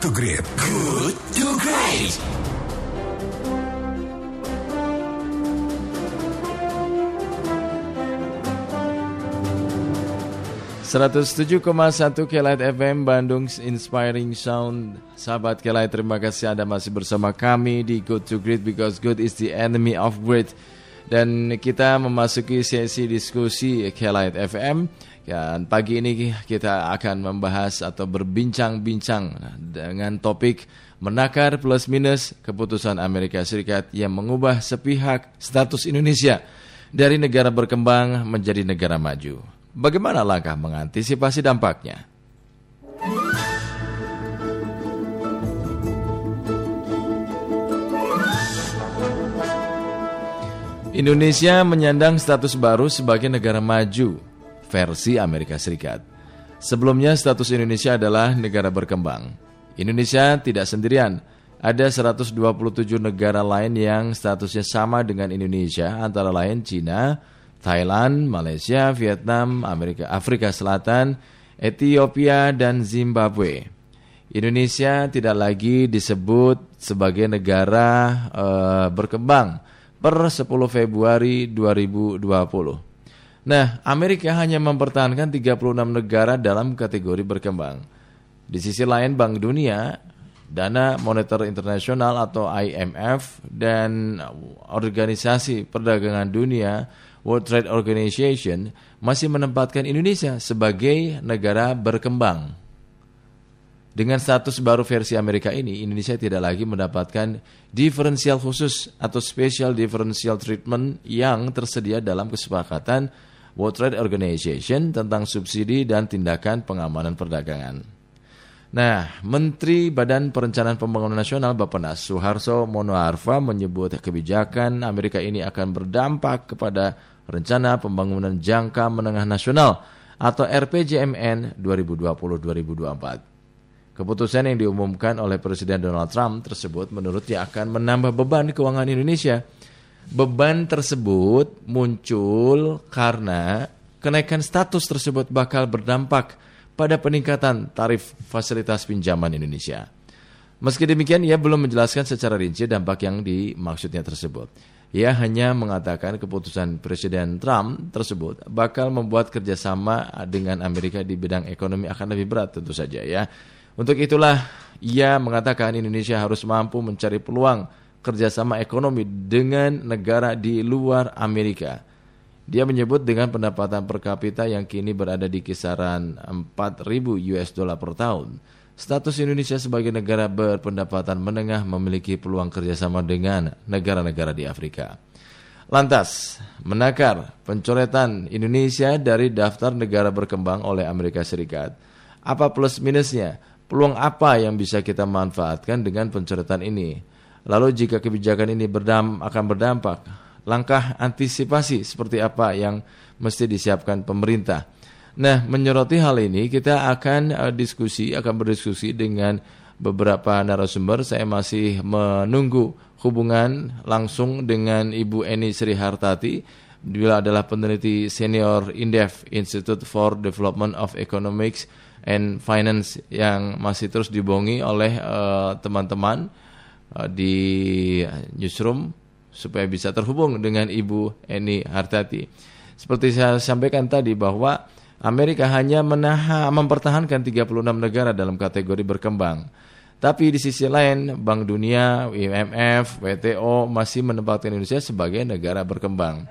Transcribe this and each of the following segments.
to Great. Good to Great. Satu Kelight FM Bandung Inspiring Sound Sahabat Kelight terima kasih Anda masih bersama kami di Good to Great Because good is the enemy of great Dan kita memasuki sesi diskusi Kelight FM Dan pagi ini kita akan membahas atau berbincang-bincang dengan topik menakar plus minus keputusan Amerika Serikat yang mengubah sepihak status Indonesia dari negara berkembang menjadi negara maju. Bagaimana langkah mengantisipasi dampaknya? Indonesia menyandang status baru sebagai negara maju versi Amerika Serikat. Sebelumnya status Indonesia adalah negara berkembang. Indonesia tidak sendirian. Ada 127 negara lain yang statusnya sama dengan Indonesia, antara lain Cina, Thailand, Malaysia, Vietnam, Amerika, Afrika Selatan, Ethiopia, dan Zimbabwe. Indonesia tidak lagi disebut sebagai negara uh, berkembang per 10 Februari 2020. Nah, Amerika hanya mempertahankan 36 negara dalam kategori berkembang. Di sisi lain, Bank Dunia, Dana Moneter Internasional atau IMF, dan Organisasi Perdagangan Dunia, World Trade Organization, masih menempatkan Indonesia sebagai negara berkembang. Dengan status baru versi Amerika ini, Indonesia tidak lagi mendapatkan diferensial khusus atau special differential treatment yang tersedia dalam kesepakatan World Trade Organization tentang subsidi dan tindakan pengamanan perdagangan. Nah, Menteri Badan Perencanaan Pembangunan Nasional Bapak Suharso Monoarfa menyebut kebijakan Amerika ini akan berdampak kepada rencana pembangunan jangka menengah nasional atau RPJMN 2020-2024. Keputusan yang diumumkan oleh Presiden Donald Trump tersebut menurutnya akan menambah beban keuangan Indonesia – beban tersebut muncul karena kenaikan status tersebut bakal berdampak pada peningkatan tarif fasilitas pinjaman Indonesia. Meski demikian, ia belum menjelaskan secara rinci dampak yang dimaksudnya tersebut. Ia hanya mengatakan keputusan Presiden Trump tersebut bakal membuat kerjasama dengan Amerika di bidang ekonomi akan lebih berat tentu saja ya. Untuk itulah ia mengatakan Indonesia harus mampu mencari peluang kerjasama ekonomi dengan negara di luar Amerika. Dia menyebut dengan pendapatan per kapita yang kini berada di kisaran 4.000 US dollar per tahun. Status Indonesia sebagai negara berpendapatan menengah memiliki peluang kerjasama dengan negara-negara di Afrika. Lantas, menakar pencoretan Indonesia dari daftar negara berkembang oleh Amerika Serikat. Apa plus minusnya? Peluang apa yang bisa kita manfaatkan dengan pencoretan ini? Lalu jika kebijakan ini berdam, akan berdampak, langkah antisipasi seperti apa yang mesti disiapkan pemerintah. Nah, menyoroti hal ini kita akan uh, diskusi, akan berdiskusi dengan beberapa narasumber. Saya masih menunggu hubungan langsung dengan Ibu Eni Sri Hartati. Beliau adalah peneliti senior Indef Institute for Development of Economics and Finance yang masih terus dibongi oleh uh, teman-teman uh, Uh, di newsroom supaya bisa terhubung dengan Ibu Eni Hartati. Seperti saya sampaikan tadi bahwa Amerika hanya menahan mempertahankan 36 negara dalam kategori berkembang. Tapi di sisi lain Bank Dunia, IMF, WTO masih menempatkan Indonesia sebagai negara berkembang.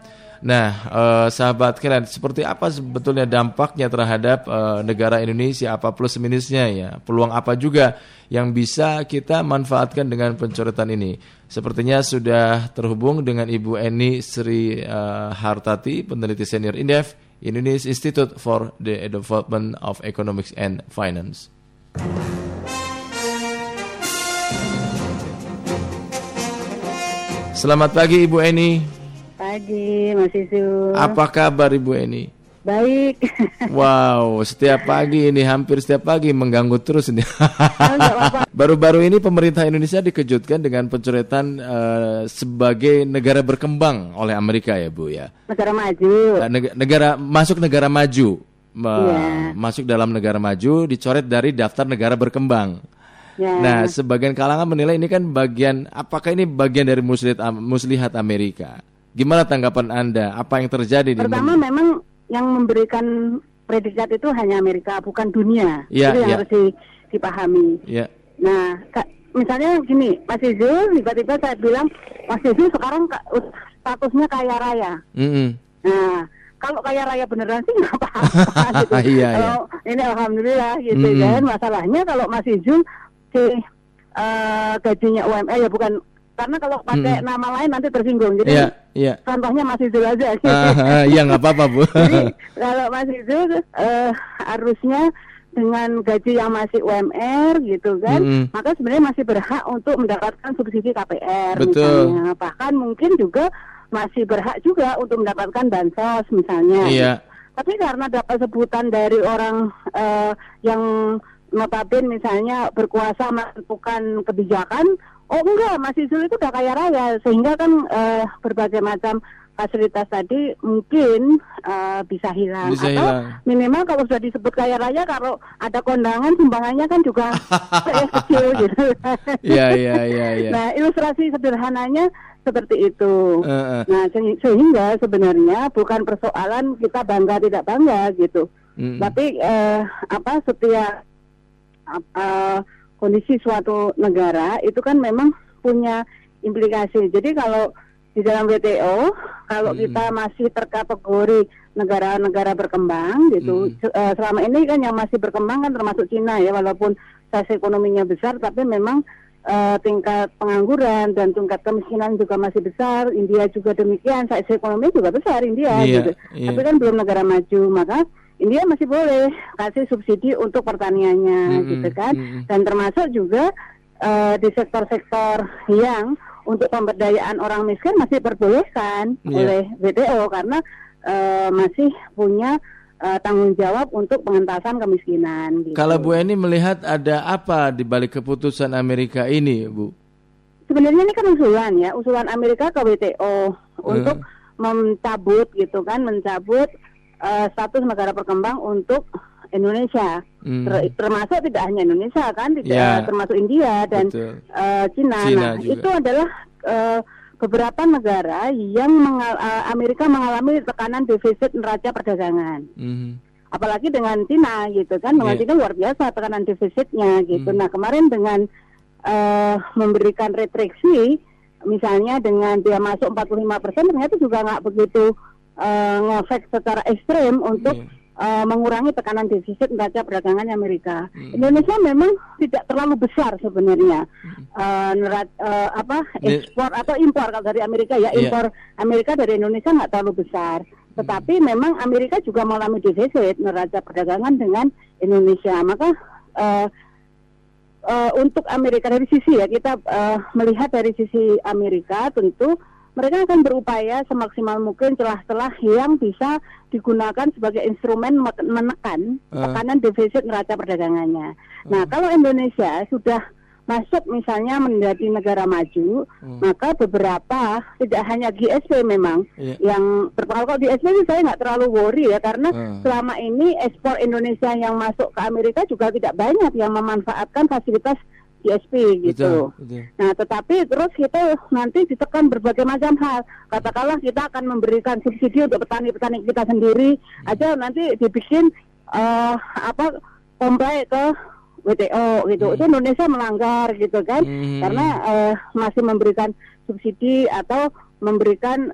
Nah, eh, sahabat kalian, seperti apa sebetulnya dampaknya terhadap eh, negara Indonesia? Apa plus minusnya ya? Peluang apa juga yang bisa kita manfaatkan dengan pencoretan ini? Sepertinya sudah terhubung dengan Ibu Eni Sri eh, Hartati, peneliti senior Indef, Indonesia Institute for the Development of Economics and Finance. Selamat pagi Ibu Eni pagi, Mas Isu. Apa kabar Ibu Eni? Baik. wow, setiap pagi ini hampir setiap pagi mengganggu terus ini. Baru-baru ini pemerintah Indonesia dikejutkan dengan pencoretan uh, sebagai negara berkembang oleh Amerika ya Bu ya. Negara maju. Uh, negara masuk negara maju. Yeah. Masuk dalam negara maju dicoret dari daftar negara berkembang. Ya. Nah, sebagian kalangan menilai ini kan bagian apakah ini bagian dari muslihat muslihat Amerika? Gimana tanggapan Anda? Apa yang terjadi di Pertama memang yang memberikan predikat itu hanya Amerika, bukan dunia. Iya, itu yang iya. harus di- dipahami. Ya. Nah, misalnya gini, Mas Izul, tiba-tiba saya bilang, Mas Izul sekarang ka- statusnya kaya raya. Mm-mm. Nah, kalau kaya raya beneran sih nggak apa-apa gitu. Iya, iya. Kalau ini alhamdulillah gitu Mm-mm. kan. Masalahnya kalau Mas Izul si eh, gajinya UMR ya bukan karena kalau pakai Mm-mm. nama lain nanti tersinggung. Jadi Iya, iya. contohnya Mas Izul aja. Iya nggak apa-apa Bu. Jadi kalau Mas Izul eh, harusnya dengan gaji yang masih UMR gitu kan, Mm-mm. maka sebenarnya masih berhak untuk mendapatkan subsidi KPR Betul. misalnya. Bahkan mungkin juga masih berhak juga untuk mendapatkan bansos misalnya. Iya. Tapi karena dapat sebutan dari orang eh, yang notabene misalnya berkuasa menentukan kebijakan, oh enggak, Mas Izul itu udah kaya raya sehingga kan eh, berbagai macam fasilitas tadi mungkin eh, bisa hilang Bisa atau hilang. minimal kalau sudah disebut kaya raya kalau ada kondangan sumbangannya kan juga kecil gitu. Iya, iya, iya, iya. Nah, ilustrasi sederhananya seperti itu. Eh, eh. Nah, se- sehingga sebenarnya bukan persoalan kita bangga tidak bangga gitu. Mm-mm. Tapi eh, apa setiap eh, kondisi suatu negara itu kan memang punya implikasi. Jadi kalau di dalam WTO, kalau Hmm. kita masih terkategori negara-negara berkembang gitu, Hmm. eh, selama ini kan yang masih berkembang kan termasuk Cina ya, walaupun size ekonominya besar, tapi memang eh, tingkat pengangguran dan tingkat kemiskinan juga masih besar. India juga demikian, size ekonomi juga besar India Iya, gitu. iya. Tapi kan belum negara maju, maka India masih boleh kasih subsidi untuk pertaniannya Mm-mm, gitu kan. mm-mm. Dan termasuk juga eh, di sektor-sektor yang untuk pemberdayaan orang miskin masih diperbolehkan Iya. oleh WTO karena eh, masih punya eh, tanggung jawab untuk pengentasan kemiskinan. Gitu. Kalau Bu Eni melihat ada apa di balik keputusan Amerika ini, Bu? sebenarnya ini kan usulan ya, usulan Amerika ke WTO untuk mencabut gitu kan, mencabut eh, status negara berkembang untuk Indonesia. Hmm. Ter- termasuk tidak hanya Indonesia kan, tidak Ya. termasuk India dan Betul. eh, Cina. Cina Nah, juga. itu adalah eh, beberapa negara yang mengal- Amerika mengalami tekanan defisit neraca perdagangan. Mhm. Apalagi dengan Cina gitu kan, dengan Iya. Cina luar biasa tekanan defisitnya gitu. Hmm. Nah kemarin dengan eh, memberikan retriksi, misalnya dengan dia masuk 45 persen, ternyata juga nggak begitu eh, ngefek secara ekstrem untuk Iya. eh, mengurangi tekanan defisit neraca perdagangan Amerika. Hmm. Indonesia memang tidak terlalu besar sebenarnya eh, nera- eh, apa ekspor atau impor kalau dari Amerika ya Iya. impor Amerika dari Indonesia nggak terlalu besar. Tetapi memang Amerika juga mengalami defisit neraca perdagangan dengan Indonesia. Maka eh, eh, untuk Amerika dari sisi ya kita eh, melihat dari sisi Amerika tentu mereka akan berupaya semaksimal mungkin celah-celah yang bisa digunakan sebagai instrumen me- menekan Eh. tekanan defisit neraca perdagangannya. Nah, kalau Indonesia sudah masuk misalnya menjadi negara maju, Hmm. maka beberapa tidak hanya GSP memang Iya. yang berpengaruh. Kalau di GSP saya nggak terlalu worry ya karena Hmm. selama ini ekspor Indonesia yang masuk ke Amerika juga tidak banyak yang memanfaatkan fasilitas GSP gitu. Betul, betul. Nah, tetapi terus kita nanti ditekan berbagai macam hal. Katakanlah kita akan memberikan subsidi untuk petani-petani kita sendiri aja nanti dibikin eh, apa comply ke WTO gitu. Itu Indonesia melanggar gitu kan. Hmm. Karena eh, masih memberikan subsidi atau memberikan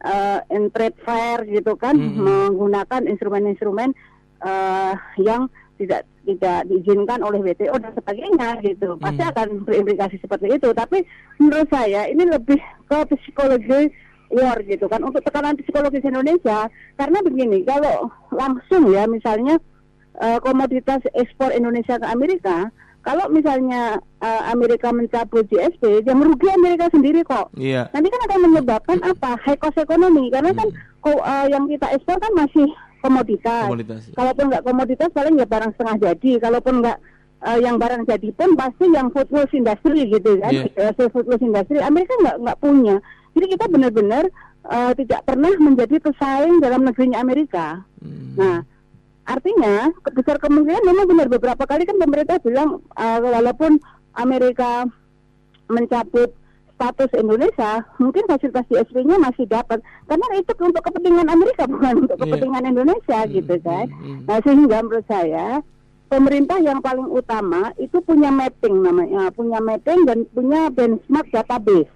in trade fair gitu kan Hmm. menggunakan instrumen-instrumen eh, yang tidak tidak diizinkan oleh WTO dan sebagainya gitu. Pasti Hmm. akan berimplikasi seperti itu. Tapi menurut saya ini lebih ke psikologi war gitu kan. Untuk tekanan psikologis Indonesia karena begini kalau langsung ya misalnya eh, komoditas ekspor Indonesia ke Amerika kalau misalnya eh, Amerika mencabut GSP yang merugi Amerika sendiri kok. Iya. nanti kan akan menyebabkan apa? High cost ekonomi karena kan ko- eh, yang kita ekspor kan masih komoditas. Komoditas. Kalaupun nggak komoditas paling ya barang setengah jadi. Kalaupun nggak eh, yang barang jadi pun pasti yang food waste industry gitu kan, Iya. hasil food waste industry. Amerika nggak nggak punya. Jadi kita benar-benar eh, tidak pernah menjadi pesaing dalam negerinya Amerika. Hmm. Nah, artinya besar kemungkinan memang benar beberapa kali kan pemerintah bilang eh, walaupun Amerika mencabut status Indonesia, mungkin fasilitas GSP-nya masih dapat karena itu untuk kepentingan Amerika bukan untuk Iya. kepentingan Indonesia Hmm, gitu kan. hmm, hmm. Nah sehingga menurut saya pemerintah yang paling utama itu punya mapping namanya, punya mapping dan punya benchmark database.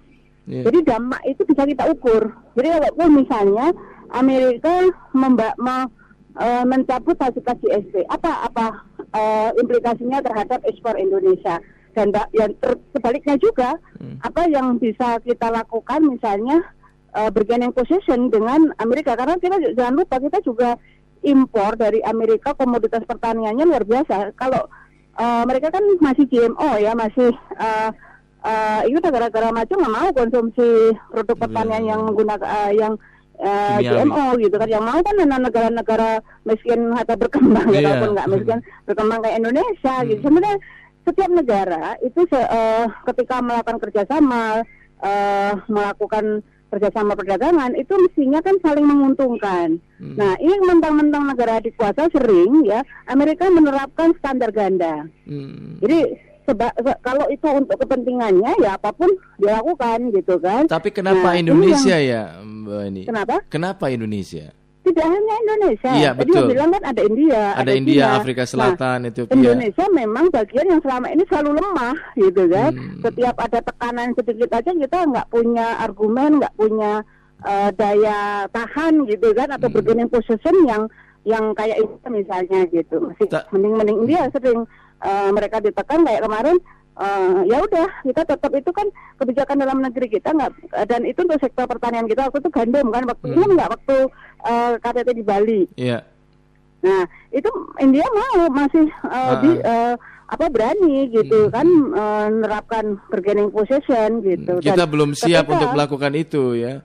Iya. Jadi dampak itu bisa kita ukur. Jadi kalau misalnya Amerika memba me- eh, mencabut fasilitas GSP, apa apa eh, implikasinya terhadap ekspor Indonesia? Dan yang ter- sebaliknya juga, Hmm. apa yang bisa kita lakukan misalnya eh, bargaining position dengan Amerika? Karena kita jangan lupa kita juga impor dari Amerika komoditas pertaniannya luar biasa. Kalau eh, mereka kan masih GMO ya, masih eh, eh, itu negara-negara maju nggak mau konsumsi produk pertanian Iya. yang menggunakan eh, yang Kimiawi. GMO gitu kan. Yang mau kan negara-negara miskin atau berkembang ya, Iya. walaupun nggak miskin berkembang kayak Indonesia gitu. Hmm. Sebenarnya setiap negara itu se- eh, ketika melakukan kerjasama eh, melakukan kerjasama perdagangan itu mestinya kan saling menguntungkan. Hmm. Nah ini mentang-mentang negara dikuasa sering ya Amerika menerapkan standar ganda. Hmm. Jadi seba- se- kalau itu untuk kepentingannya ya apa pun dilakukan gitu kan. Tapi kenapa Nah, Indonesia ya, Mbak ini? Kenapa? Kenapa Indonesia? Tidak hanya Indonesia. Iya, Tadi betul. bilang kan ada India, Ada India, China. Afrika Nah, Selatan, Ethiopia. Indonesia memang bagian yang selama ini selalu lemah gitu kan. Hmm. Setiap ada tekanan sedikit aja kita nggak punya argumen, nggak punya eh, daya tahan gitu kan atau Hmm. bargaining position yang yang kayak itu misalnya gitu. Masih mending-mending India sering eh, mereka ditekan kayak kemarin eh, ya udah kita tetap itu kan kebijakan dalam negeri kita nggak dan itu untuk sektor pertanian kita waktu itu gandum kan waktu Hmm. nggak waktu eh, KTT di Bali Iya. Nah, itu India mau masih uh, Ah. di uh, apa berani gitu Hmm. kan uh, menerapkan bargaining position gitu. Kita Dan belum siap ketika- untuk melakukan itu ya.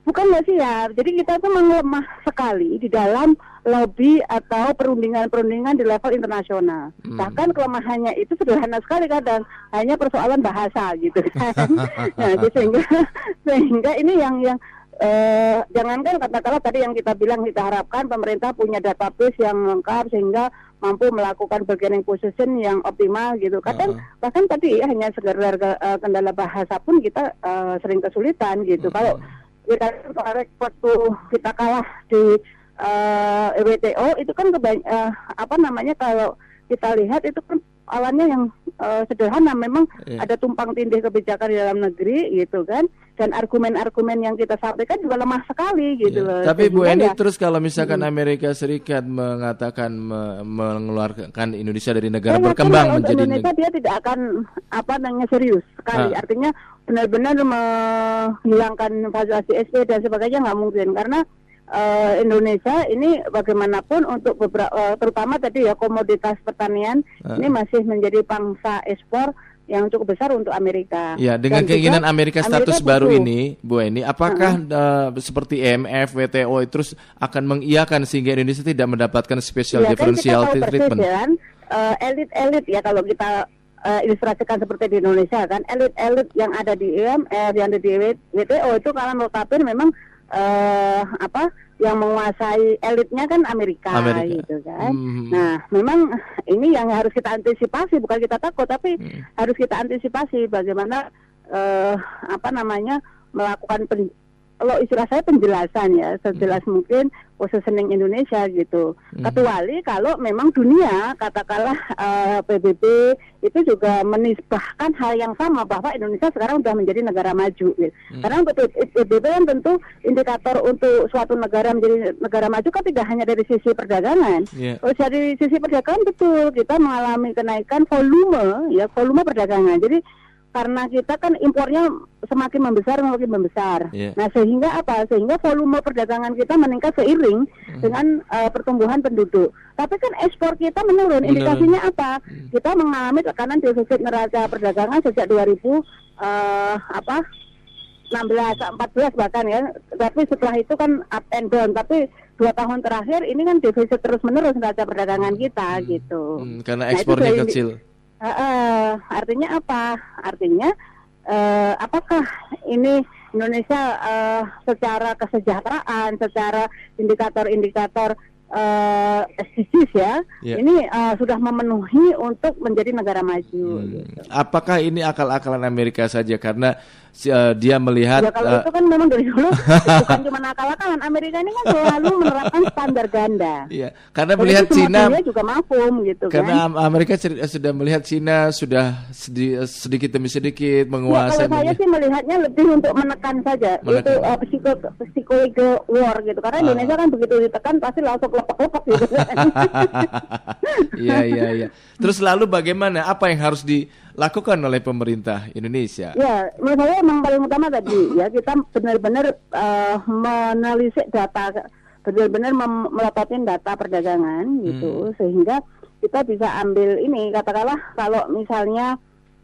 Bukan nggak siap. Jadi kita tuh melemah sekali di dalam lobby atau perundingan-perundingan di level internasional. Hmm. Bahkan kelemahannya itu sederhana sekali kadang hanya persoalan bahasa gitu kan. nah, sehingga sehingga ini yang yang eh, jangankan katakanlah tadi yang kita bilang kita harapkan pemerintah punya database yang lengkap sehingga mampu melakukan bargaining position yang optimal gitu. Kadang Uh-uh. bahkan tadi ya, hanya sekedar eh, kendala bahasa pun kita eh, sering kesulitan gitu. Uh-uh. Kalau kita kemarin waktu kita kalah di eh, WTO itu kan kebany- eh, apa namanya kalau kita lihat itu kan awannya yang eh, sederhana memang Iya. ada tumpang tindih kebijakan di dalam negeri gitu kan dan argumen-argumen yang kita sampaikan juga lemah sekali gitu Iya. loh. Tapi Bu Eni ya- terus kalau misalkan Amerika Serikat mengatakan me- mengeluarkan Indonesia dari negara yakin berkembang menjadi Indonesia dia tidak akan apa namanya serius sekali. Ah. Artinya benar-benar menghilangkan fasilitas SP dan sebagainya nggak mungkin karena eh, Indonesia ini bagaimanapun untuk beberapa terutama tadi ya komoditas pertanian Ah. ini masih menjadi pangsa ekspor yang cukup besar untuk Amerika. Ya, dengan Dan keinginan juga Amerika status baru butuh- ini, Bu Eni, apakah eh, seperti EMF, WTO terus akan mengiyakan sehingga Indonesia tidak mendapatkan special Iya, kan differential kita tahu persis treatment? ya kan, elit-elit ya kalau kita eh, ilustrasikan seperti di Indonesia kan, elit-elit yang ada di IMF, yang ada di WTO itu kalau notabene memang eh, apa yang menguasai elitnya kan Amerika, Amerika. gitu kan. Hmm. Nah, memang ini yang harus kita antisipasi bukan kita takut tapi Hmm. harus kita antisipasi bagaimana eh, apa namanya melakukan pen, kalau istilah saya penjelasan ya sejelas mungkin positioning Indonesia gitu. Hmm. Kecuali kalau memang dunia katakanlah eh, PBB itu juga menisbahkan hal yang sama bahwa Indonesia sekarang sudah menjadi negara maju. Gitu. Hmm. Karena untuk PBB kan tentu indikator untuk suatu negara menjadi negara maju kan tidak hanya dari sisi perdagangan. Kalau dari sisi perdagangan betul kita mengalami kenaikan volume ya volume perdagangan. Jadi karena kita kan impornya semakin membesar semakin membesar. Iya. Nah sehingga apa? Sehingga volume perdagangan kita meningkat seiring dengan eh, pertumbuhan penduduk. Tapi kan ekspor kita menurun. Menurun. Indikasinya apa? Kita mengalami tekanan defisit neraca perdagangan sejak 2000 eh, apa 16 14 bahkan ya. Tapi setelah itu kan up and down. Tapi dua tahun terakhir ini kan defisit terus menerus neraca perdagangan kita gitu. Hmm, karena Nah, ekspornya dari- kecil. Eh, artinya apa? Artinya eh, apakah ini Indonesia eh, secara kesejahteraan, secara indikator-indikator uh, SDGs ya, Ya. ini uh, sudah memenuhi untuk menjadi negara maju. Hmm. gitu. Apakah ini akal-akalan Amerika saja karena eh, dia melihat Ya kalau eh, itu kan memang dari dulu bukan cuma akal-akalan. Amerika ini kan selalu menerapkan standar ganda. iya, karena Jadi melihat Cina juga mafum gitu karena kan. Am- Amerika sudah melihat Cina sudah sedi- sedikit demi sedikit Ya, menguasai kalau saya sih melihatnya lebih untuk menekan saja Menekan. itu uh, psiko psychological war gitu karena Ah. Indonesia kan begitu ditekan pasti langsung gitu. Iya iya iya. Terus lalu bagaimana? Apa yang harus dilakukan oleh pemerintah Indonesia? Ya, menurut saya emang paling utama tadi ya kita benar-benar menelisik data, benar-benar melepatin data perdagangan gitu, sehingga kita bisa ambil ini katakanlah kalau misalnya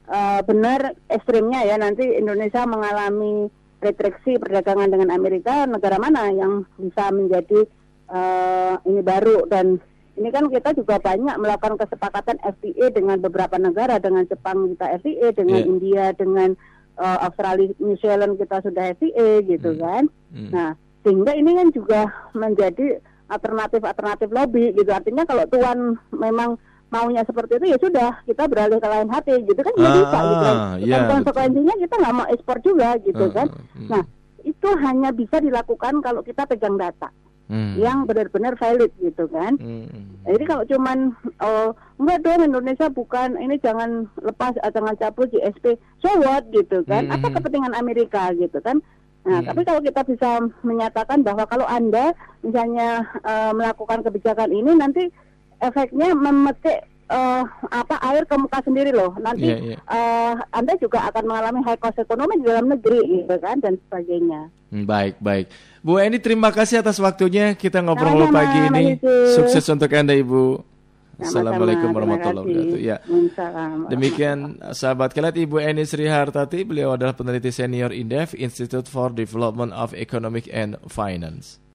eh, benar ekstrimnya ya nanti Indonesia mengalami restriksi perdagangan dengan Amerika, negara mana yang bisa menjadi eh, ini baru dan ini kan kita juga banyak melakukan kesepakatan FTA dengan beberapa negara, dengan Jepang kita FTA, dengan Iya. India, dengan eh, Australia, New Zealand kita sudah FTA gitu kan. Hmm. Nah, sehingga ini kan juga menjadi alternatif-alternatif lobby gitu. Artinya kalau tuan memang maunya seperti itu ya sudah kita beralih ke lain hati gitu kan ya Ah, bisa gitu kan. iya, Dan konsekuensinya kita nggak mau ekspor juga gitu Hmm, kan. hmm. Nah, itu hanya bisa dilakukan kalau kita pegang data Hmm. yang benar-benar valid gitu kan. Hmm. Jadi kalau cuman oh enggak dong Indonesia bukan ini jangan lepas eh, jangan cabut GSP so what gitu kan apa Mhm. kepentingan Amerika gitu kan nah Mhm. tapi kalau kita bisa menyatakan bahwa kalau anda misalnya eh, melakukan kebijakan ini nanti efeknya memetik eh, apa air ke muka sendiri loh nanti Iya, iya. eh, anda juga akan mengalami high cost ekonomi di dalam negeri gitu kan dan sebagainya Hmm, Baik, baik. Bu Eni, terima kasih atas waktunya. Kita ngobrol Sama-sama, pagi ini. Yusuf. Sukses untuk Anda, Ibu. Assalamualaikum warahmatullahi wabarakatuh. Ya. Demikian sahabat kalian Ibu Eni Sri Hartati, beliau adalah peneliti senior Indef Institute for Development of Economic and Finance.